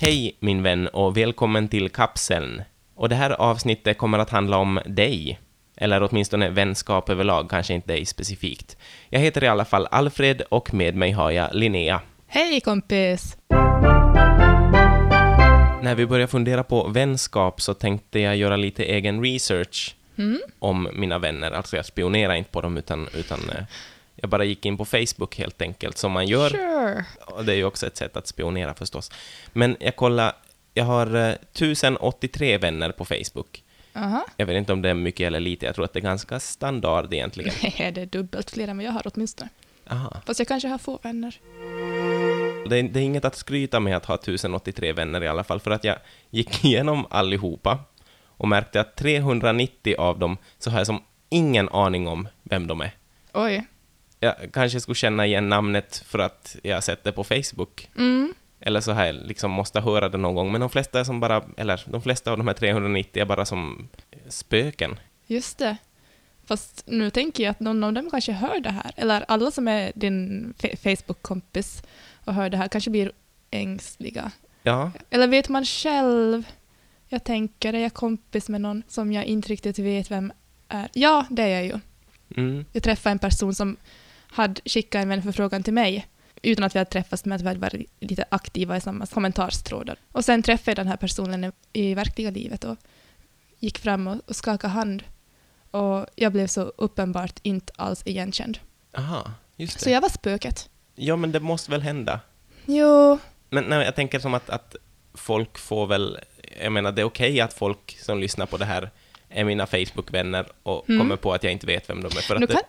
Hej min vän och välkommen till Kapseln. Och det här avsnittet kommer att handla om dig. Eller åtminstone vänskap överlag, kanske inte dig specifikt. Jag heter i alla fall Alfred och med mig har jag Linnea. Hej kompis! När vi började fundera på vänskap så tänkte jag göra lite egen research Mm. om mina vänner. Alltså jag spionerar inte på dem utan, utan eh, jag bara gick in på Facebook helt enkelt, som man gör. Sure. Och det är ju också ett sätt att spionera förstås. Men jag kollar, jag har eh, 1083 vänner på Facebook. Aha. Jag vet inte om det är mycket eller lite, jag tror att det är ganska standard egentligen. Nej, det är dubbelt fler än vad jag har åtminstone. Aha. Fast jag kanske har få vänner. Det, är, det är inget att skryta med att ha 1083 vänner i alla fall, för att jag gick igenom allihopa och märkte att 390 av dem så har jag som ingen aning om vem de är. Oj. Jag kanske skulle känna igen namnet för att jag har sett det på Facebook. Mm. Eller så här, liksom måste höra det någon gång. Men de flesta är som bara, eller de flesta av de här 390 är bara som spöken. Just det. Fast nu tänker jag att någon av dem kanske hör det här. Eller alla som är din Facebook-kompis och hör det här kanske blir ängsliga. Ja, Eller vet man själv? Jag tänker, är jag kompis med någon som jag inte riktigt vet vem är? Ja, det är jag ju. mm, Jag träffade en person som hade skickat en vänförfrågan till mig utan att vi hade träffats men att vi hade varit lite aktiva i samma kommentarstrådar. Och sen träffade jag den här personen i, verkliga livet och gick fram och, och skakade hand. Och jag blev så uppenbart inte alls igenkänd. aha, just Så det. jag var spöket. Ja, men det måste väl hända. Jo, Men nej, jag tänker som att, att folk får väl, jag menar det är okej att folk som lyssnar på det här är mina Facebook-vänner och Mm. kommer på att jag inte vet vem de är. För, nu att kan...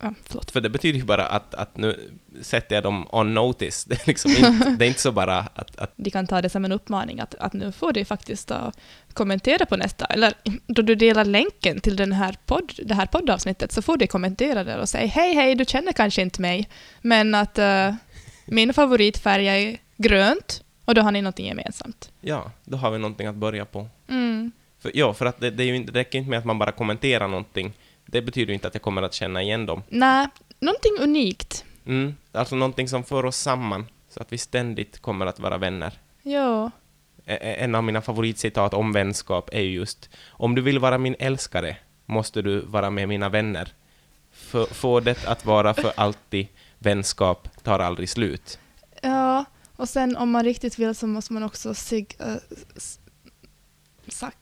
Ja, förlåt. för det betyder ju bara att, att nu sätter jag dem on notice. Det är, liksom inte, det är inte så bara att, att De kan ta det som en uppmaning att, att nu får du faktiskt kommentera på nästa, eller då du delar länken till den här podd, det här poddavsnittet så får du kommentera där och säga hej hej, du känner kanske inte mig, men att uh, min favoritfärg är grönt och då har ni något gemensamt. ja, då har vi någonting att börja på. Mm. För, ja, för att det, det, är ju inte, det räcker inte med att man bara kommenterar någonting. Det betyder ju inte att jag kommer att känna igen dem. Nej, någonting unikt. Mm, alltså någonting som för oss samman, så att vi ständigt kommer att vara vänner. Ja, En av mina favoritcitat om vänskap är ju just Om du vill vara min älskare måste du vara med mina vänner. För, få det att vara för alltid, vänskap tar aldrig slut. ja, och sen om man riktigt vill så måste man också sig... Uh, sack...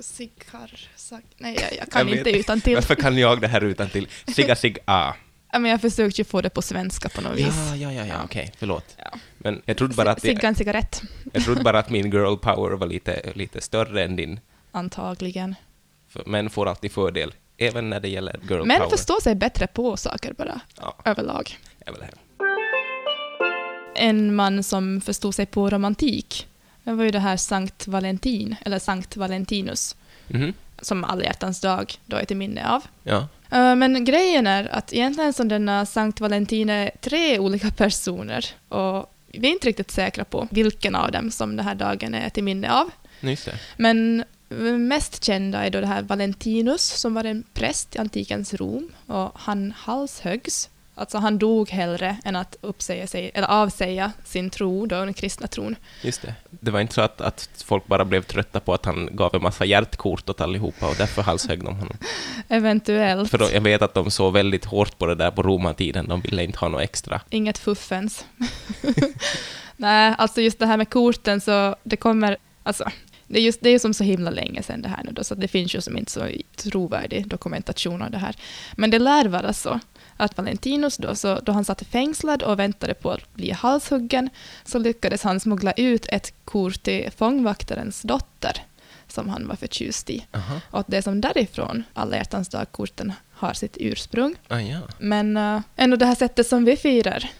Siggar... Sack, nej, jag, jag kan Jag vet inte utan till. Varför kan jag det här utan till? Sigga sig a. Ja, men jag försökte ju få det på svenska på något vis. Ja, ja, ja, ja, okej, förlåt. Ja. Men jag trodde bara att, Sigga en cigarett, jag trodde bara att min girl power var lite, lite större än din. antagligen. För män får alltid fördel, även när det gäller girl Män power. förstår sig bättre på saker bara, Ja, överlag. jag vill hem. En man som förstod sig på romantik, det var ju det här Sankt Valentin, eller Sankt Valentinus, Mhm, som alla hjärtans dag då är till minne av. Ja. Eh, Men grejen är att egentligen som denna Sankt Valentin är tre olika personer och vi är inte riktigt säkra på vilken av dem som den här dagen är till minne av. Men mest kända är då det här Valentinus som var en präst i antikens Rom och han halshöggs. Alltså han dog hellre än att uppsäga sig, eller avsäga sin tro, då, den kristna tron. Just det. Det var inte så att, att folk bara blev trötta på att han gav en massa hjärtkort åt allihopa och därför halshögg de honom. Eventuellt. För då, jag vet att de såg väldigt hårt på det där på romartiden, de ville inte ha något extra. Inget fuffens. Nej, alltså just det här med korten så det kommer, alltså det är, just, det är ju som så himla länge sedan det här nu då, så det finns ju som inte så trovärdig dokumentation av det här. Men det lär vara så att Valentinus då, så då han satt fängslad och väntade på att bli halshuggen, så lyckades han smuggla ut ett kort till fångvaktarens dotter, som han var förtjust i. Aha. Och att det är som därifrån alla hjärtans dag-korten har sitt ursprung. Ah, ja. Men uh, ändå det här sättet som vi firar,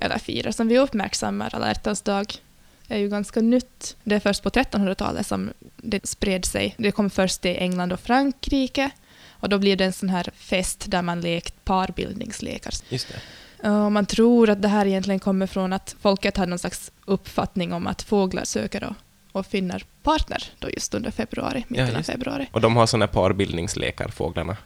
eller firar, som vi uppmärksammar alla hjärtans dag, är ju ganska nytt. Det är först på 1300-talet som det spred sig. Det kom först i England och Frankrike. Och då blir det en sån här fest där man lekt parbildningslekar. Just det. Och man tror att det här egentligen kommer från att folket hade någon slags uppfattning om att fåglar söker och, och finner partner då just under februari, mitten av just det. februari. Och de har såna parbildningslekar, fåglarna.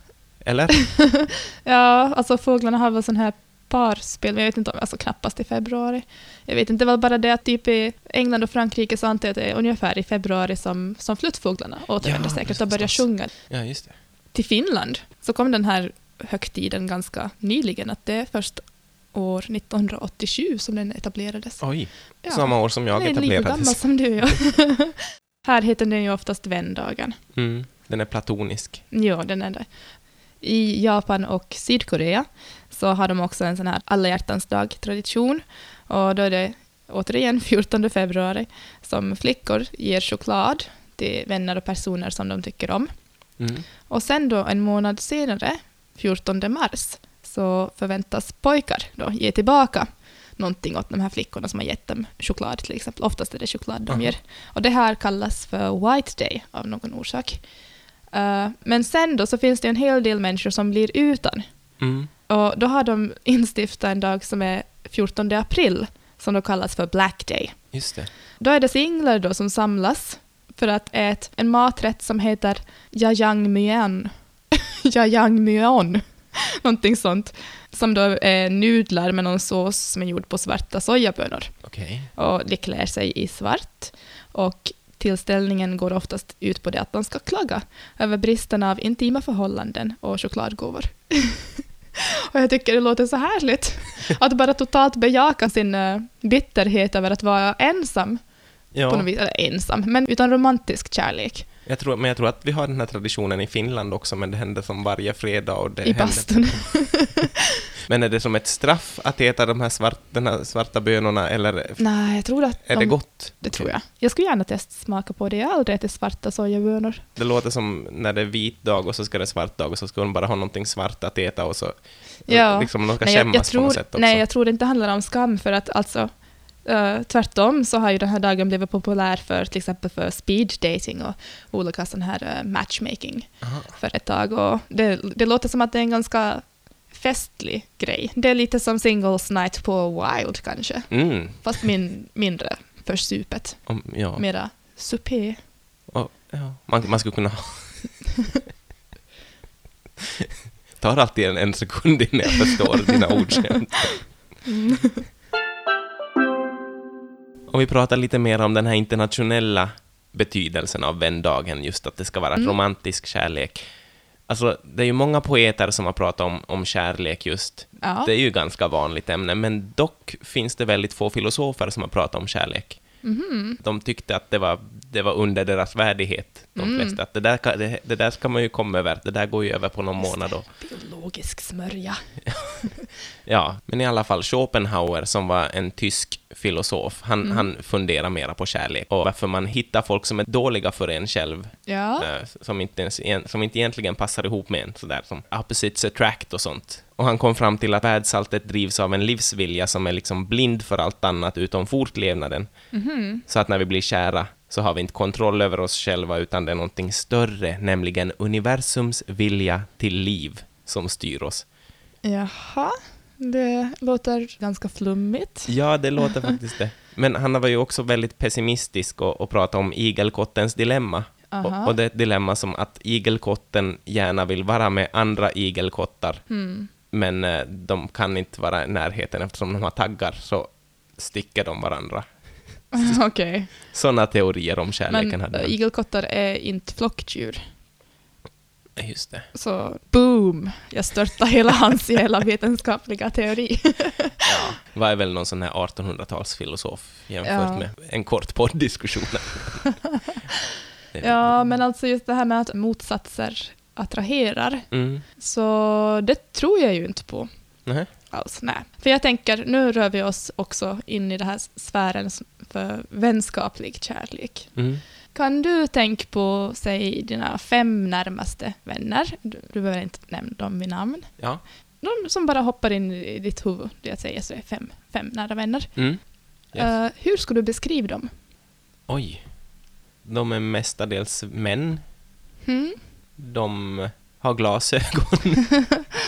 Eller? Ja, alltså fåglarna har väl sån här parspel, men jag vet inte om, alltså knappast i februari. Jag vet inte, det var bara det att typ i England och Frankrike så antar jag att det är ungefär i februari som, som fluttfåglarna återvänder Ja, säkert och börjar sjunga. Ja, just det. Till Finland så kom den här högtiden ganska nyligen, att det är först år 1987 som den etablerades. Oj, Ja. samma år som jag Den är lika gammal etablerades. som du, ja. Här heter den ju oftast vändagen. Mm, den är platonisk. Ja, den är det. I Japan och Sydkorea så har de också en sån här alla hjärtans dag-tradition. Och då är det återigen 14 februari som flickor ger choklad till vänner och personer som de tycker om. Mm. Och sen då en månad senare, 14 mars, så förväntas pojkar då ge tillbaka någonting åt de här flickorna som har gett dem choklad till exempel. Oftast är det choklad de ger. Och det här kallas för White Day av någon orsak. Eh, men sen då så finns det en hel del människor som blir utan. Mm. Och då har de instiftat en dag som är 14 april, som då kallas för Black Day. Just det. Då är det singlar då som samlas för att äta en maträtt som heter jajangmyeon. jajangmyeon. Någonting sånt. Som då är nudlar med någon sås som är gjord på svarta sojabönor. Okej. Och det klär sig i svart. Och tillställningen går oftast ut på det att man ska klaga över bristen av intima förhållanden och chokladgåvor. och jag tycker det låter så härligt. Att bara totalt bejaka sin eh, bitterhet över att vara ensam på något Ja, vis, eller ensam, men utan romantisk kärlek jag tror, men jag tror att vi har den här traditionen i Finland också, men det händer som varje fredag. Och det i bastun. Men är det som ett straff att äta de här, svart, den här svarta bönorna, eller Nej, jag tror att är de, det gott? Det tror jag. Jag skulle gärna testa smaka på det. Jag har aldrig ätit svarta sojabönor. Det låter som när det är vit dag och så ska det svart dag och så ska de bara ha någonting svart att äta och så Ja. liksom de ska Nej jag, skämmas jag på tror, något sätt också. nej, jag tror det inte handlar om skam, för att alltså eh, tvärtom så har ju den här dagen blivit populär för till exempel för speed dating och olika sån här eh, matchmaking Aha. för ett tag. Och det, det låter som att det är en ganska festlig grej. Det är lite som singles night på Wild kanske, Mm. fast min, mindre försupet. Om, ja. Mera supé. Och, ja. Man, man skulle kunna ha... tar alltid en, en sekund innan jag förstår dina ordskämt. Om vi pratar lite mer om den här internationella betydelsen av vändagen, just att det ska vara Mm. romantisk kärlek. Alltså, det är ju många poeter som har pratat om, om kärlek just. Ja. Det är ju ganska vanligt ämne, men dock finns det väldigt få filosofer som har pratat om kärlek. Mhm. De tyckte att det var, det var under deras värdighet, de Mm. flesta. Att det, där, kan- det, det där ska man ju komma över, det där går ju över på någon Just månad. Och, Biologisk smörja. ja, men i alla fall Schopenhauer, som var en tysk filosof, han, Mm. han funderar mera på kärlek och varför man hittar folk som är dåliga för en själv, Ja. eh, som, inte ens, en- som inte egentligen passar ihop med en, sådär som opposites attract och sånt. Och han kom fram till att världsalltet drivs av en livsvilja som är liksom blind för allt annat utom fortlevnaden. Mhm. Så att när vi blir kära så har vi inte kontroll över oss själva, utan det är någonting större, nämligen universums vilja till liv som styr oss. Jaha, det låter ganska flummigt. Ja, det låter faktiskt det. Men han var ju också väldigt pessimistisk och, och pratade om igelkottens dilemma. Och, och det är ett dilemma som att igelkotten gärna vill vara med andra igelkottar, Hmm. Men eh, de kan inte vara i närheten eftersom de har taggar, så sticker de varandra. Okej. Sådana teorier om kärleken Men hade äh, han. igelkottar är inte flockdjur. Just det. Så boom, jag störtar hela hans hela vetenskapliga teori. Ja, var är väl någon sån här 1800-talsfilosof jämfört Ja. med en kort podddiskussion. Ja, men alltså just det här med att motsatser attraherar, Mm. så det tror jag ju inte på. Nej. alls. Nej. För jag tänker, nu rör vi oss också in i den här sfären för vänskaplig kärlek. Mm. Kan du tänka på, säg, dina fem närmaste vänner? Du, du behöver inte nämna dem vid namn. Ja. De som bara hoppar in i ditt huvud, det jag säger så är fem, fem nära vänner. Mm. Yes. Eh, hur skulle du beskriva dem? Oj. De är mestadels män. Hmm? De har glasögon.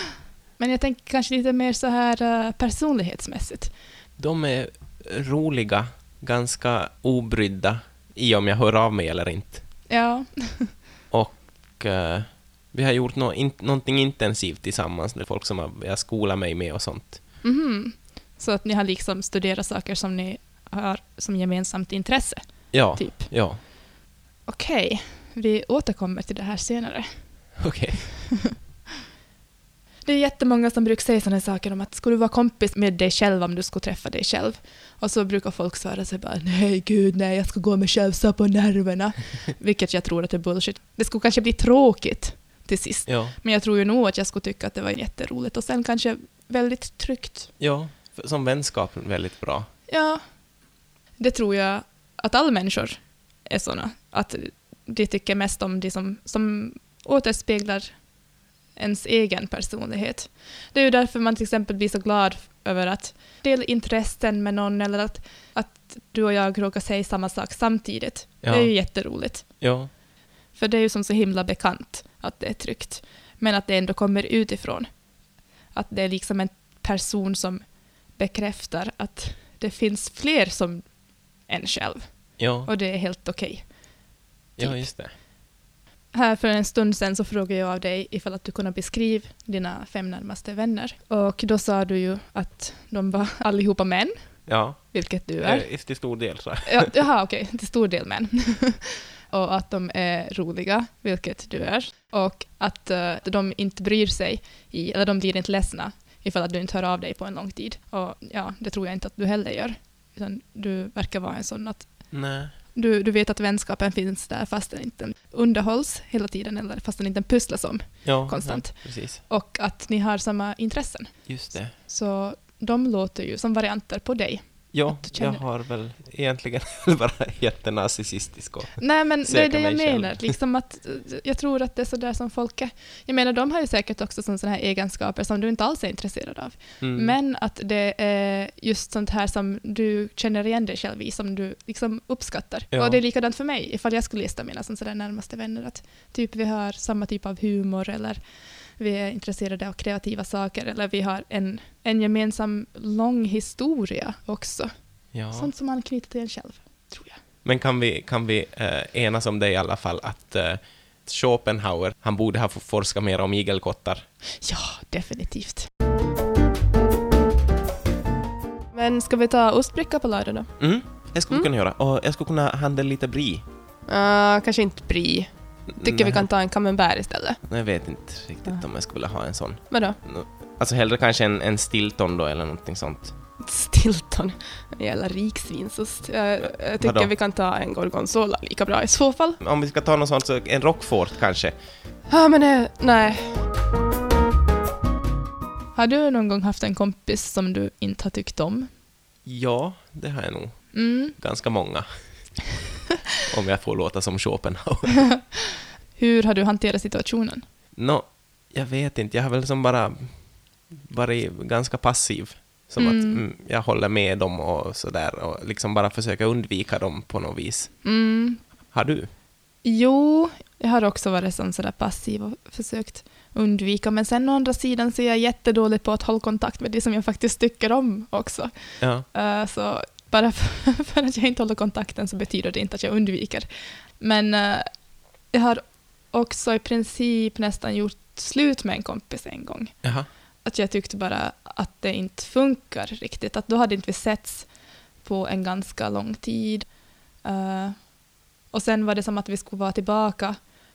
Men jag tänker kanske lite mer så här eh, personlighetsmässigt. De är roliga, ganska obrydda i om jag hör av mig eller inte. Ja. Och eh, vi har gjort nå in, någonting intensivt tillsammans. Är folk som har, jag skolar mig med och sånt. Mhm. Så att ni har liksom studerat saker som ni har som gemensamt intresse? Ja, Typ. ja, Okej, vi återkommer till det här senare. okej. Det är jättemånga som brukar säga sådana saker om att skulle du vara kompis med dig själv om du skulle träffa dig själv? Och så brukar folk svara sig bara nej gud nej jag ska gå mig själv så på nerverna. Vilket jag tror att är bullshit. Det skulle kanske bli tråkigt till sist. Ja, Men jag tror ju nog att jag skulle tycka att det var jätteroligt och sen kanske väldigt tryggt. ja, som vänskap väldigt bra. Ja, det tror jag att alla människor är såna. Att de tycker mest om de som, som återspeglar ens egen personlighet. Det är ju därför man till exempel blir så glad över att dela intressen med någon eller att, att du och jag råkar säga samma sak samtidigt. Ja. Det är ju jätteroligt. Ja, För det är ju som så himla bekant att det är tryggt. Men att det ändå kommer utifrån. Att det är liksom en person som bekräftar att det finns fler som en själv. ja, Och det är helt okej. ja, typ. just det. Här för en stund sedan så frågade jag av dig ifall att du kunde beskriva dina fem närmaste vänner. Och då sa du ju att de var allihopa män, Ja, vilket du är. eh, till stor del så. Ja, jaha, okej, till stor del män. och att de är roliga, vilket du är. Och att eh, de inte bryr sig, i, eller de blir inte ledsna ifall att du inte hör av dig på en lång tid. Och ja, det tror jag inte att du heller gör. Utan du verkar vara en sån att Nej. Du, du vet att vänskapen finns där fast den inte underhålls hela tiden eller fast den inte pusslas om. Ja, Konstant. Ja. Och att ni har samma intressen. Just det. Så de låter ju som varianter på dig. Ja, jag har väl egentligen bara jättenarcissistisk och... Nej, men det är det jag själv. menar. Liksom att, eh, jag tror att det är så där som folk är. Jag menar, de har ju säkert också sådana här egenskaper som du inte alls är intresserad av. Mm. Men att det är just sånt här som du känner igen dig själv i, som du liksom uppskattar. Ja. Och det är likadant för mig, ifall jag skulle lista mina sådär närmaste vänner. Att typ vi har samma typ av humor eller vi är intresserade av kreativa saker eller vi har en, en gemensam lång historia också. ja. Sånt som man knyter till en själv, tror jag. Men kan vi, kan vi eh, enas om det i alla fall att eh, Schopenhauer, han borde ha fått forska mer om igelkottar. Ja, definitivt. Men ska vi ta ostbricka på lördag då? Mm, det skulle vi Mm. kunna göra. Och jag skulle kunna handla lite brie. Uh, kanske inte brie. Tycker vi kan ta en camembert istället. Nej, Jag vet inte riktigt Ah. om jag skulle vilja ha en sån. Vadå? Alltså hellre kanske en, en Stilton då, eller någonting sånt. Stilton. Jävla riksvinsost. Uh, jag tycker Vadå? vi kan ta en gorgonzola lika bra i så fall. Om vi ska ta något sånt, så en Rockfort kanske. Ja, men nej. Har du någon gång haft en kompis som du inte har tyckt om? Ja, det har jag nog. Mm. Ganska många. om jag får låta som Schopenhauer. Hur har du hanterat situationen? Nå, jag vet inte. Jag har väl som bara varit ganska passiv. Som Mm. att mm, jag håller med dem och sådär och liksom bara försöka undvika dem på något vis. Mm. Har du? Jo, jag har också varit sån sådär passiv och försökt undvika. Men sen å andra sidan så är jag jättedålig på att hålla kontakt med de som jag faktiskt tycker om också. Ja. Eh, så bara för, för att jag inte håller kontakten så betyder det inte att jag undviker. Men eh, jag har också i princip nästan gjort slut med en kompis en gång. Jaha. Att jag tyckte bara att det inte funkar riktigt. Att då hade inte vi setts på en ganska lång tid. Eh, och sen var det som att vi skulle vara tillbaka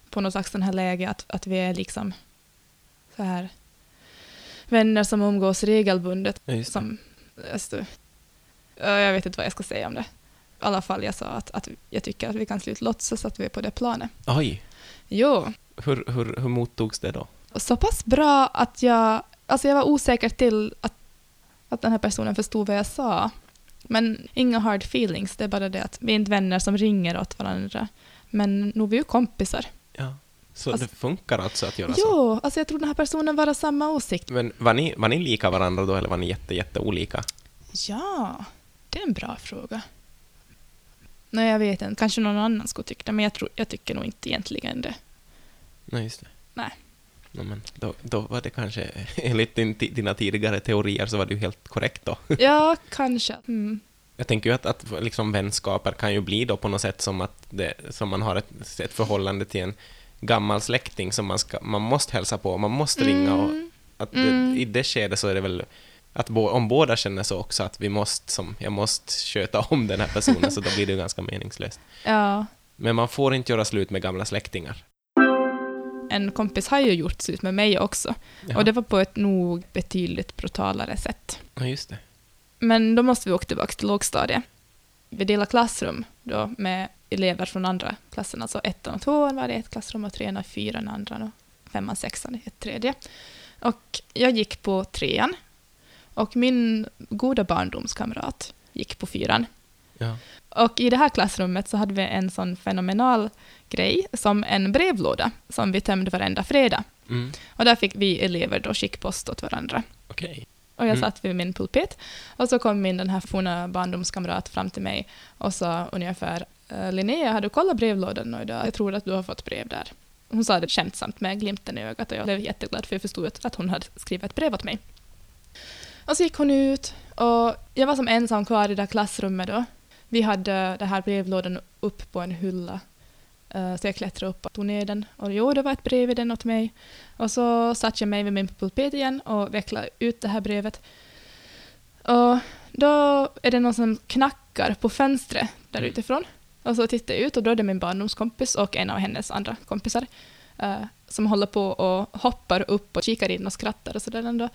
på något slags sån här läge att, att vi är liksom så här vänner som umgås regelbundet. Ja. Som, alltså, jag vet inte vad jag ska säga om det. I alla fall jag sa att, att jag tycker att vi kan sluta låtsas att vi är på det planet. Oj. Jo, Hur, hur, hur mottogs det då? så pass bra att jag, alltså jag var osäker till att, att den här personen förstod vad jag sa. Men inga hard feelings, det är bara det att vi är inte vänner som ringer åt varandra. Men nog vi är ju kompisar. Ja. Så Alltså- det funkar alltså att göra så? Jo, alltså jag tror den här personen var av samma åsikt. Men var ni, var ni lika varandra då, eller var ni jätte, jätte olika? Ja, det är en bra fråga. Nej, jag vet inte. Kanske någon annan skulle tycka det, men jag, tror, jag tycker nog inte egentligen det. Nej, just det. Nej. No, men då, då var det kanske, enligt din, dina tidigare teorier, så var det ju helt korrekt då. Ja, kanske. Mm. Jag tänker ju att, att liksom vänskaper kan ju bli då på något sätt som att det, som man har ett, ett förhållande till en gammal släkting som man, ska, man måste hälsa på, man måste ringa och Mm. att Mm. det, i det skedet så är det väl Att bo, om båda känner så också, att vi måste, som, jag måste sköta om den här personen, så då blir det ganska meningslöst. Ja. Men man får inte göra slut med gamla släktingar. En kompis har ju gjort slut med mig också. Jaha. Och det var på ett nog betydligt brutalare sätt. Ja, just det. Men då måste vi åka tillbaka till lågstadiet. Vi delade klassrum då med elever från andra klassen, alltså ettan och tvåan var det ett klassrum och trean och fyran andra och femman, sexan i ett tredje. Och jag gick på trean och min goda barndomskamrat gick på fyran. Ja. Och i det här klassrummet så hade vi en sån fenomenal grej som en brevlåda som vi tömde varenda fredag. Mm. Och där fick vi elever då skickpost åt varandra. Okej. Och jag Mm. satt vid min pulpet och så kom min den här forna barndomskamrat fram till mig och sa ungefär "Eh, Linnea, har du kollat brevlådan idag? Jag tror att du har fått brev där. Hon sa det skämtsamt med glimten i ögat och jag blev jätteglad för jag förstod att- att hon hade skrivit ett brev åt mig. Och så gick hon ut och jag var som ensam kvar i det där klassrummet då. Vi hade den här brevlådan upp på en hylla. Eh, Så jag klättrade upp och tog ner den. Och jo, det var ett brev i den åt mig. Och så satte jag mig vid min pulpet igen och vecklade ut det här brevet. Och då är det någon som knackar på fönstret där Mm. utifrån. Och så tittar jag ut och då är det min barndomskompis och en av hennes andra kompisar eh, som håller på och hoppar upp och kikar in och skrattar och sådär ändå.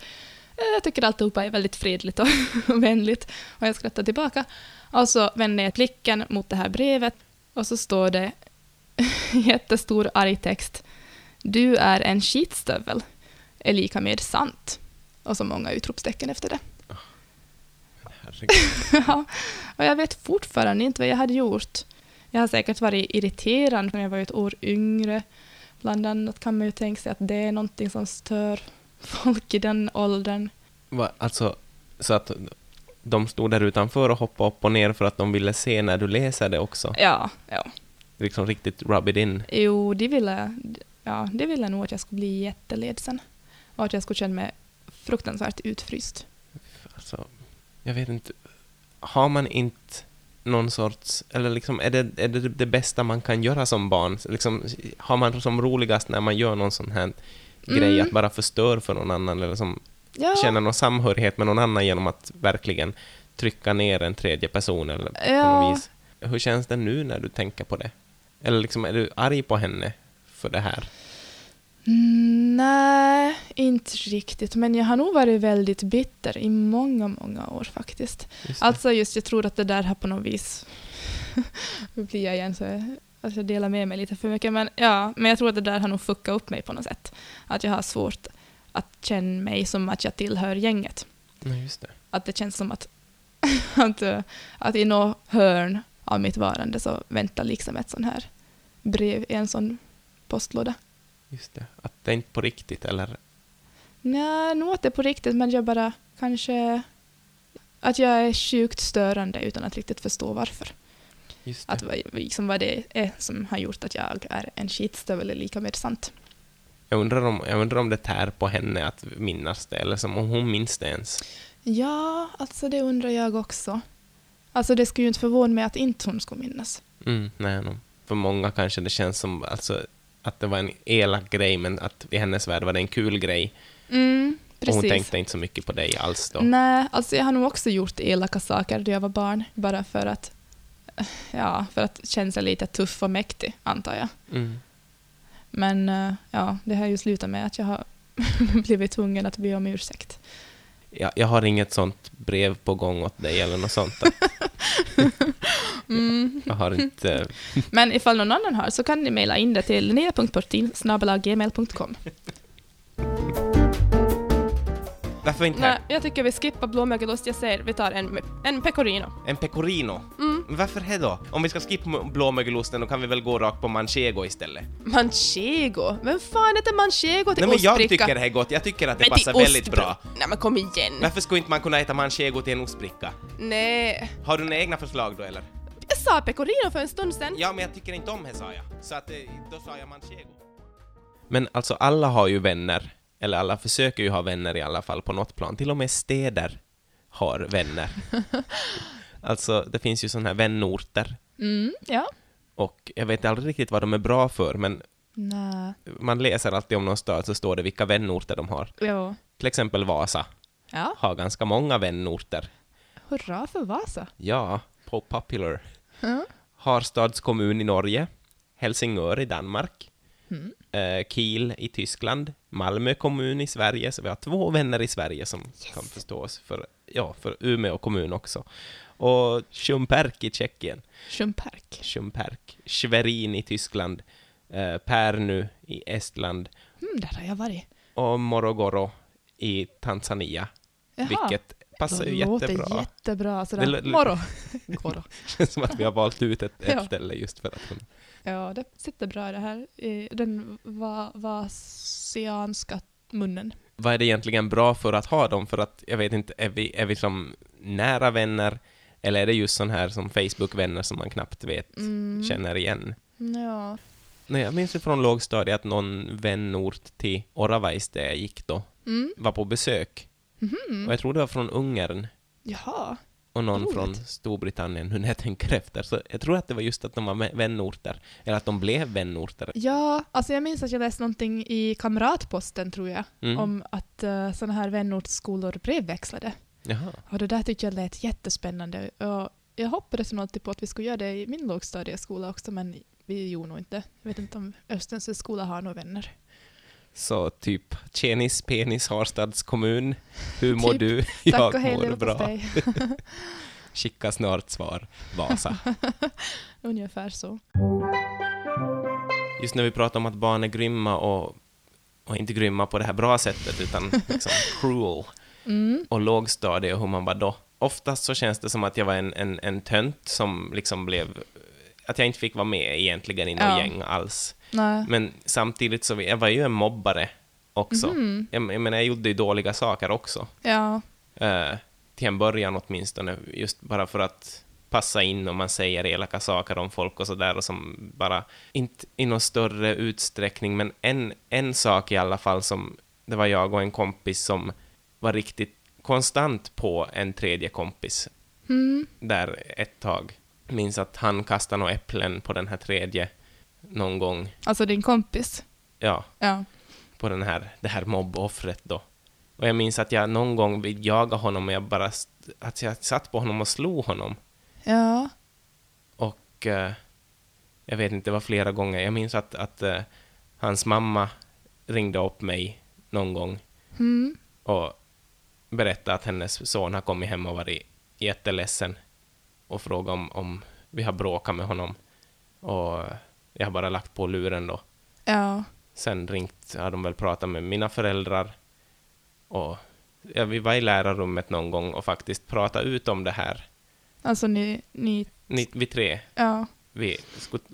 Eh, Jag tycker alltihopa är väldigt fredligt och vänligt och jag skrattar tillbaka. Och så vänder jag blicken mot det här brevet och så står det jättestor arg text. Du är en skitstövel är lika med sant. Och så många utropstecken efter det. Herregud. Ja, och jag vet fortfarande inte vad jag hade gjort. Jag har säkert varit irriterad när jag var ett år yngre. Bland annat kan man ju tänka sig att det är någonting som stör folk i den åldern. Va, alltså, så att de stod där utanför och hoppade upp och ner för att de ville se när du läser det också? Ja, ja. Liksom riktigt rub it in. Jo, de ville, ja, de ville nog att jag skulle bli jätteledsen. Och att jag skulle känna mig fruktansvärt utfryst. Alltså, jag vet inte. Har man inte någon sorts... Eller liksom, är det är det, det bästa man kan göra som barn? Liksom, har man som roligast när man gör någon sån här grej, Mm. att bara förstör för någon annan, eller som Ja, känna någon samhörighet med någon annan genom att verkligen trycka ner en tredje person, eller på Ja. något vis. Hur känns det nu när du tänker på det? Eller liksom, är du arg på henne för det här? Mm, nej, inte riktigt. Men jag har nog varit väldigt bitter i många, många år faktiskt. Just det. Alltså just, jag tror att det där har på något vis... Nu blir jag igen så alltså jag delar med mig lite för mycket. Men, ja, men jag tror att det där har nog fuckat upp mig på något sätt. Att jag har svårt att känna mig som att jag tillhör gänget. Nej, just det. Att det känns som att, att, att i något hörn av mitt varande så väntar liksom ett sån här brev i en sån postlåda. Just det. Att det är inte på riktigt, eller? Nej, nog att det är på riktigt, men jag bara kanske... Att jag är sjukt störande utan att riktigt förstå varför. Just det. Att vad, liksom vad det är som har gjort att jag är en skitstövel är lika med sant. Jag undrar, om, jag undrar om det tär på henne att minnas det, eller som om hon minns det ens. Ja, alltså det undrar jag också. Alltså det skulle ju inte förvåna mig att inte hon skulle minnas. Mm, nej, no. För många kanske det känns som alltså, att det var en elak grej, men att i hennes värld var det en kul grej. Mm, Och hon precis. tänkte inte så mycket på dig alls då. Nej, alltså jag har nog också gjort elaka saker då jag var barn. Bara för att, ja, för att känna sig lite tuff och mäktig, antar jag. Mm. Men eh, ja, det har ju slutat med att jag har blivit tvungen att be om ursäkt. Jag, jag har inget sånt brev på gång åt dig eller något sånt. Mm. Jag har inte... Men ifall någon annan har så kan ni mejla in det till linnea.portin.gmail.com. Varför inte? Nej, jag tycker vi skippar blåmögelost. Jag säger vi tar en, en pecorino. En pecorino? Mm. Men Varför det då? Om vi ska skippa blåmögelosten, då kan vi väl gå rakt på manchego istället? Manchego? Vem fan äter manchego till Nej men jag ostbricka? tycker det är gott, jag tycker att det Men passar väldigt bra. Nej men kom igen. Varför skulle inte man kunna äta manchego till en ostbricka? Nej. Har du några egna förslag då eller? Jag sa pecorino för en stund sedan. Ja, men jag tycker inte om det sa jag. Så att eh, då sa jag manchego. Men alltså alla har ju vänner, eller alla försöker ju ha vänner i alla fall på något plan. Till och med städer har vänner. alltså det finns ju sådana här vänorter. Mm, ja. Och jag vet aldrig riktigt vad de är bra för, men Nej. man läser alltid om någon stad så står det vilka vänorter de har. Ja. Till exempel Vasa. Ja, har ganska många vänorter. hurra för Vasa. Ja, på Popular. Ja. Harstads kommun i Norge, Helsingör i Danmark, Mm. eh, Kiel i Tyskland, Malmö kommun i Sverige, så vi har två vänner i Sverige som kan förstås för, ja, för Umeå kommun också. Och Schumperk i Tjeckien, Schumperk. Schumperk, Schwerin i Tyskland, eh, Pärnu i Estland Mm, där har jag varit. och Morogoro i Tanzania, Jaha. vilket passar ju Det låter jättebra. jättebra. Sådär. Det känns som att vi har valt ut ett, ett Ja. ställe just för att hon... Ja, det sitter bra det här. i Den va, vasianska munnen. Vad är det egentligen bra för att ha dem? För att, jag vet inte, är vi, är vi som nära vänner? Eller är det just sån här som Facebook-vänner som man knappt vet, Mm. känner igen? Ja. Nej, jag minns ju från lågstadiet att någon vänort till Oravais där jag gick då Mm. var på besök. Mhm. Och jag tror det var från Ungern Jaha. Och någon Roligt. från Storbritannien, nu när jag tänker efter. Så jag tror att det var just att de var vä- vänorter, eller att de blev vänorter. Ja, alltså jag minns att jag läste någonting i Kamratposten, tror jag, Mm. om att uh, sådana här vänortsskolor brevväxlade. Jaha. Och det där tyckte jag lät jättespännande. Och jag hoppades nog alltid på att vi skulle göra det i min lågstadieskola också, men vi gjorde nog inte. Jag vet inte om Östens skola har några vänner. Så typ Tjenis, penis, Harstads kommun. Hur mår Typ. du? Jag mår bra. Skicka snart svar. Vasa. Ungefär så. Just när vi pratar om att barn är grymma och, och inte grymma på det här bra sättet, utan liksom cruel Mm. och lågstadie och hur man var då. Oftast så känns det som att jag var en, en, en tönt som liksom blev... Att jag inte fick vara med egentligen i något Ja. gäng alls. Nej. Men samtidigt så jag var ju en mobbare också. Mhm. Jag, jag menar, jag gjorde ju dåliga saker också. Ja. Eh, till en början åtminstone, just bara för att passa in om man säger elaka saker om folk och sådär och som bara, inte i någon större utsträckning, men en, en sak i alla fall som, det var jag och en kompis som var riktigt konstant på en tredje kompis Mm. där ett tag. Minns att han kastade några äpplen på den här tredje någon gång, Alltså din kompis. ja, Ja. på den här, det här mobboffret då. Och jag minns att jag någon gång vill jaga honom och jag bara, att jag satt på honom och slog honom. Ja. Och eh, jag vet inte, det var flera gånger. Jag minns att, att eh, hans mamma ringde upp mig någon gång Mm. och berättade att hennes son har kommit hem och varit jätteledsen och frågat om, om vi har bråkat med honom. Och jag har bara lagt på luren då. Ja. Sen ringt, har de väl pratat med mina föräldrar. Och ja, vi var i lärarrummet någon gång och faktiskt pratade ut om det här. Alltså ni... ni Ni, vi tre, ja. vi,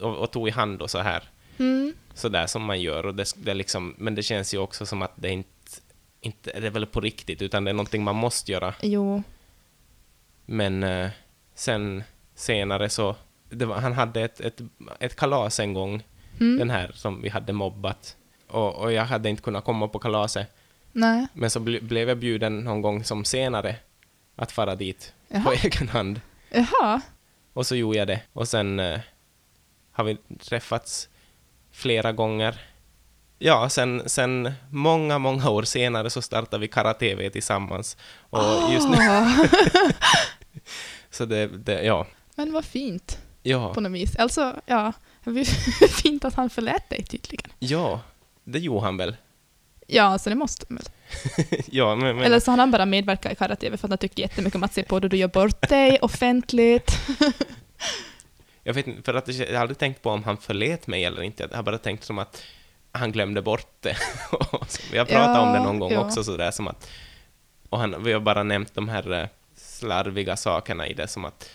och, och tog i hand och så här. Mm. Så där som man gör. Och det, det liksom, men det känns ju också som att det inte, inte det är väl på riktigt, utan det är någonting man måste göra. Jo. Men eh, sen senare så, var, han hade ett, ett, ett kalas en gång, Mm. den här som vi hade mobbat. Och, och jag hade inte kunnat komma på kalaset. Nej. Men så ble, blev jag bjuden någon gång som senare att fara dit på Jaha. egen hand. Jaha. Och så gjorde jag det. Och sen eh, har vi träffats flera gånger. Ja, sen, sen många, många år senare så startade vi Kara-TV tillsammans. Och just nu. så det, det, ja. Men vad fint Ja, på något vis. Alltså, ja. Fint att han förlät dig tydligen. ja, det gjorde han väl. Ja, alltså det måste han väl. ja, men, men Eller så har han bara medverkat i Karate för att han tycker jättemycket om att se på då du gör bort dig offentligt. jag vet inte, för att jag har aldrig tänkt på om han förlät mig eller inte. Jag har bara tänkt som att han glömde bort det. Så- har pratat Ja, om det någon gång ja. också sådär som att... Och han, vi har bara nämnt de här eh, slarviga sakerna i det, som att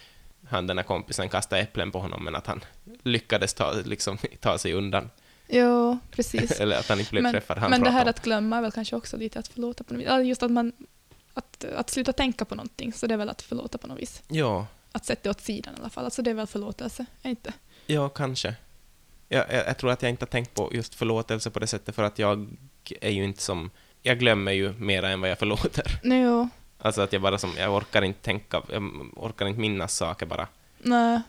han, den här kompisen kastade äpplen på honom, men att han lyckades ta, liksom, ta sig undan. Jo, precis. Eller att han inte blev Men, träffad. Han men det här om. att glömma är väl kanske också lite att förlåta på något vis. Just att man... Att, att sluta tänka på någonting, så det är väl att förlåta på något vis. Ja, Att sätta det åt sidan i alla fall. Alltså det är väl förlåtelse, är inte? ja, kanske. Jag, jag, jag tror att jag inte har tänkt på just förlåtelse på det sättet, för att jag är ju inte som... Jag glömmer ju mera än vad jag förlåter. Nej, jo. Alltså att jag bara som, jag orkar inte tänka, jag orkar inte minnas saker bara, Nej,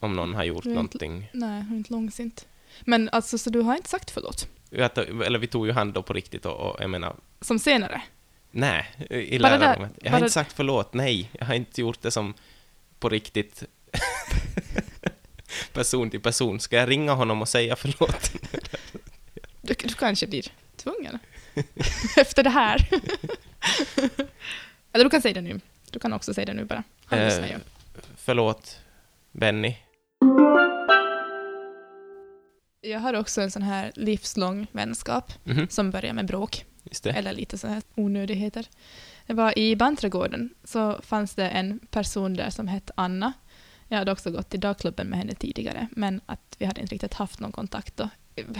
om någon har gjort Du inte- någonting. nej, inte långsint. Men alltså, så du har inte sagt förlåt? Jag, eller vi tog ju hand då på riktigt och, och jag menar, Som senare? Nej, i Bara där- lärarrummet. Jag har inte sagt förlåt, nej. Jag har inte gjort det som på riktigt person till person. Ska jag ringa honom och säga förlåt? Du, du kanske blir tvungen. Efter det här. Eller du kan säga det nu. Du kan också säga det nu bara. Han Eh, lyssnar ju. Förlåt, Benny. Jag har också en sån här livslång vänskap Mhm, som börjar med bråk. Eller lite så här onödigheter. Det var i Banträdgården så fanns det en person där som hette Anna. Jag hade också gått i dagklubben med henne tidigare, men att vi hade inte riktigt haft någon kontakt då.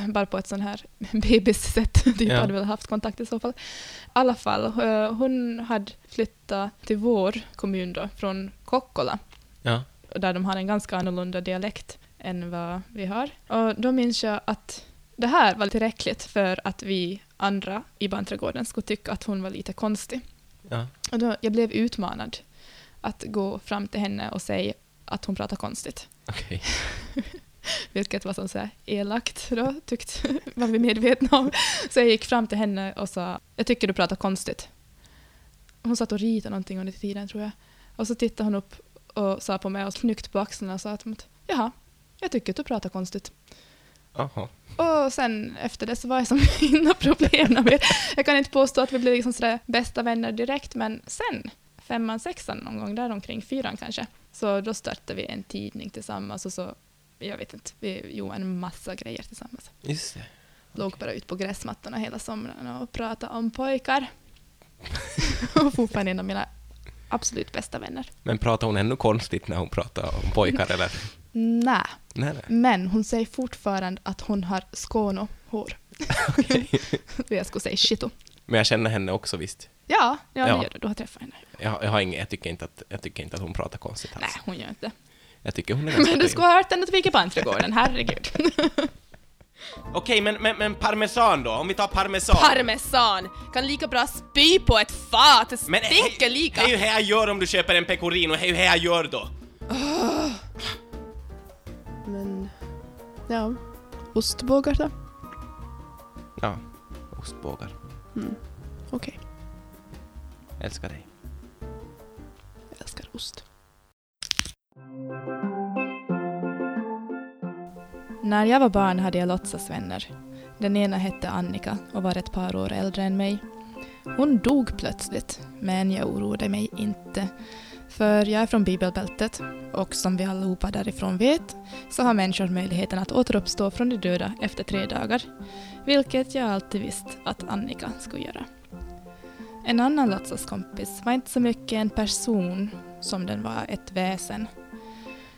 Bara på ett sån här bebissätt. Typ Ja. hade väl haft kontakt i så fall. I alla fall, eh, hon hade flyttat till vår kommun då, från Kokkola Ja. där de har en ganska annorlunda dialekt än vad vi har. Och då minns jag att det här var tillräckligt för att vi andra i Banträdgården skulle tycka att hon var lite konstig. ja. Och då, jag blev utmanad att gå fram till henne och säga att hon pratar konstigt. Okej. Vilket var som så här elakt då, tyckte, var vi medvetna om. Så jag gick fram till henne och sa, jag tycker du pratar konstigt. Hon satt och ritade någonting under tiden tror jag. Och så tittade hon upp och sa på mig och knyckte på axlarna och sa att jaha, jag tycker att du pratar konstigt. Jaha. Och sen efter det så var jag som inga problem med Jag kan inte påstå att vi blev liksom sådär bästa vänner direkt, men sen, femman, sexan någon gång där omkring, fyran kanske, så då startade vi en tidning tillsammans och så, jag vet inte, vi gjorde en massa grejer tillsammans. Just det. Låg bara ut på gräsmattorna hela somrarna och pratade om pojkar. och fortfarande en av mina absolut bästa vänner. Men pratar hon ännu konstigt när hon pratar om pojkar eller? Nej, Nej, nej. men hon säger fortfarande att hon har skånohår. Okej. jag skulle säga shito. Men jag känner henne också visst. Ja, ja, Ja. det gör du. Du har träffat henne. Jag, jag har inget, jag tycker inte att, jag tycker inte att hon pratar konstigt alls. Nej, hon gör inte. Jag tycker hon är ganska Men du skulle ha hört henne till på Entregården, herregud. Okej, men, men, men parmesan då? Om vi tar parmesan. Parmesan! Kan lika bra spy på ett fat, det men stinker lika. Det är ju här jag gör om du köper en pecorino, det är ju här jag gör då. Men, ja. Ostbågar då? Ja, ostbågar. Okej, Älskar dig. jag älskar ost. När jag var barn hade jag låtsasvänner. Den ena hette Annika och var ett par år äldre än mig. Hon dog plötsligt, men jag oroade mig inte. För jag är från bibelbältet och som vi allihopa därifrån vet så har människor möjligheten att återuppstå från de döda efter tre dagar. Vilket jag alltid visst att Annika skulle göra. En annan låtsaskompis var inte så mycket en person som den var ett väsen.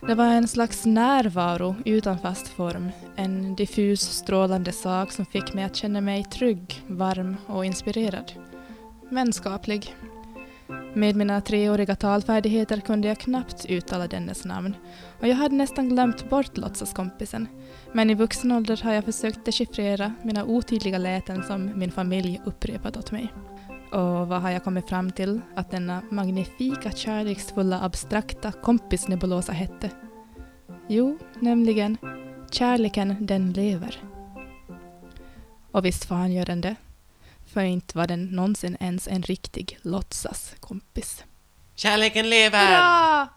Det var en slags närvaro utan fast form, en diffus strålande sak som fick mig att känna mig trygg, varm och inspirerad. Vänskaplig. Med mina treåriga talfärdigheter kunde jag knappt uttala dennes namn och jag hade nästan glömt bort låtsaskompisen. Men i vuxen ålder har jag försökt dechiffrera mina otydliga läten som min familj upprepat åt mig. Och vad har jag kommit fram till att denna magnifika, kärleksfulla, abstrakta kompisnebulosa hette? Jo, nämligen Kärleken den lever. Och visst fan gör den det. För inte var den någonsin ens en riktig låtsaskompis. Kärleken lever! Hurra!